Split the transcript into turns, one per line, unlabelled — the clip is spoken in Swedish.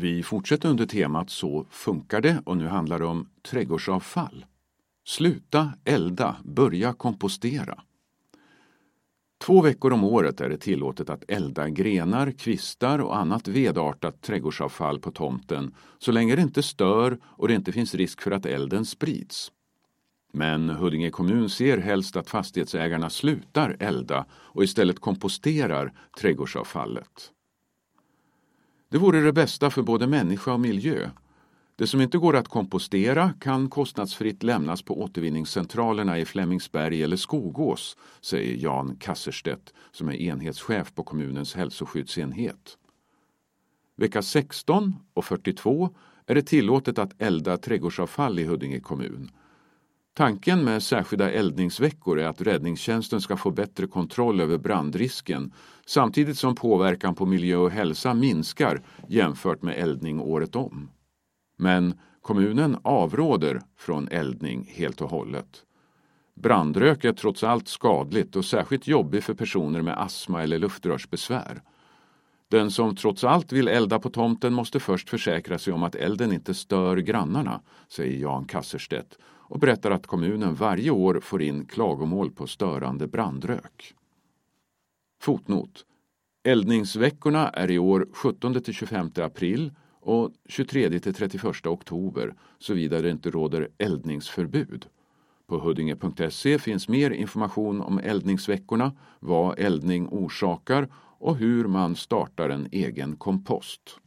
Vi fortsätter under temat Så funkar det och nu handlar det om trädgårdsavfall. Sluta elda, börja kompostera. Två veckor om året är det tillåtet att elda grenar, kvistar och annat vedartat trädgårdsavfall på tomten så länge det inte stör och det inte finns risk för att elden sprids. Men Huddinge kommun ser helst att fastighetsägarna slutar elda och istället komposterar trädgårdsavfallet. Det vore det bästa för både människa och miljö. Det som inte går att kompostera kan kostnadsfritt lämnas på återvinningscentralerna i Flemingsberg eller Skogås, säger Jan Kasserstedt som är enhetschef på kommunens hälsoskyddsenhet. Vecka 16 och 42 är det tillåtet att elda trädgårdsavfall i Huddinge kommun. Tanken med särskilda eldningsveckor är att räddningstjänsten ska få bättre kontroll över brandrisken samtidigt som påverkan på miljö och hälsa minskar jämfört med eldning året om. Men kommunen avråder från eldning helt och hållet. Brandrök är trots allt skadligt och särskilt jobbig för personer med astma eller luftrörsbesvär. Den som trots allt vill elda på tomten måste först försäkra sig om att elden inte stör grannarna, säger Jan Kasserstedt och berättar att kommunen varje år får in klagomål på störande brandrök. Fotnot. Eldningsveckorna är i år 17-25 april och 23-31 oktober såvida det inte råder eldningsförbud. På huddinge.se finns mer information om eldningsveckorna, vad eldning orsakar och hur man startar en egen kompost.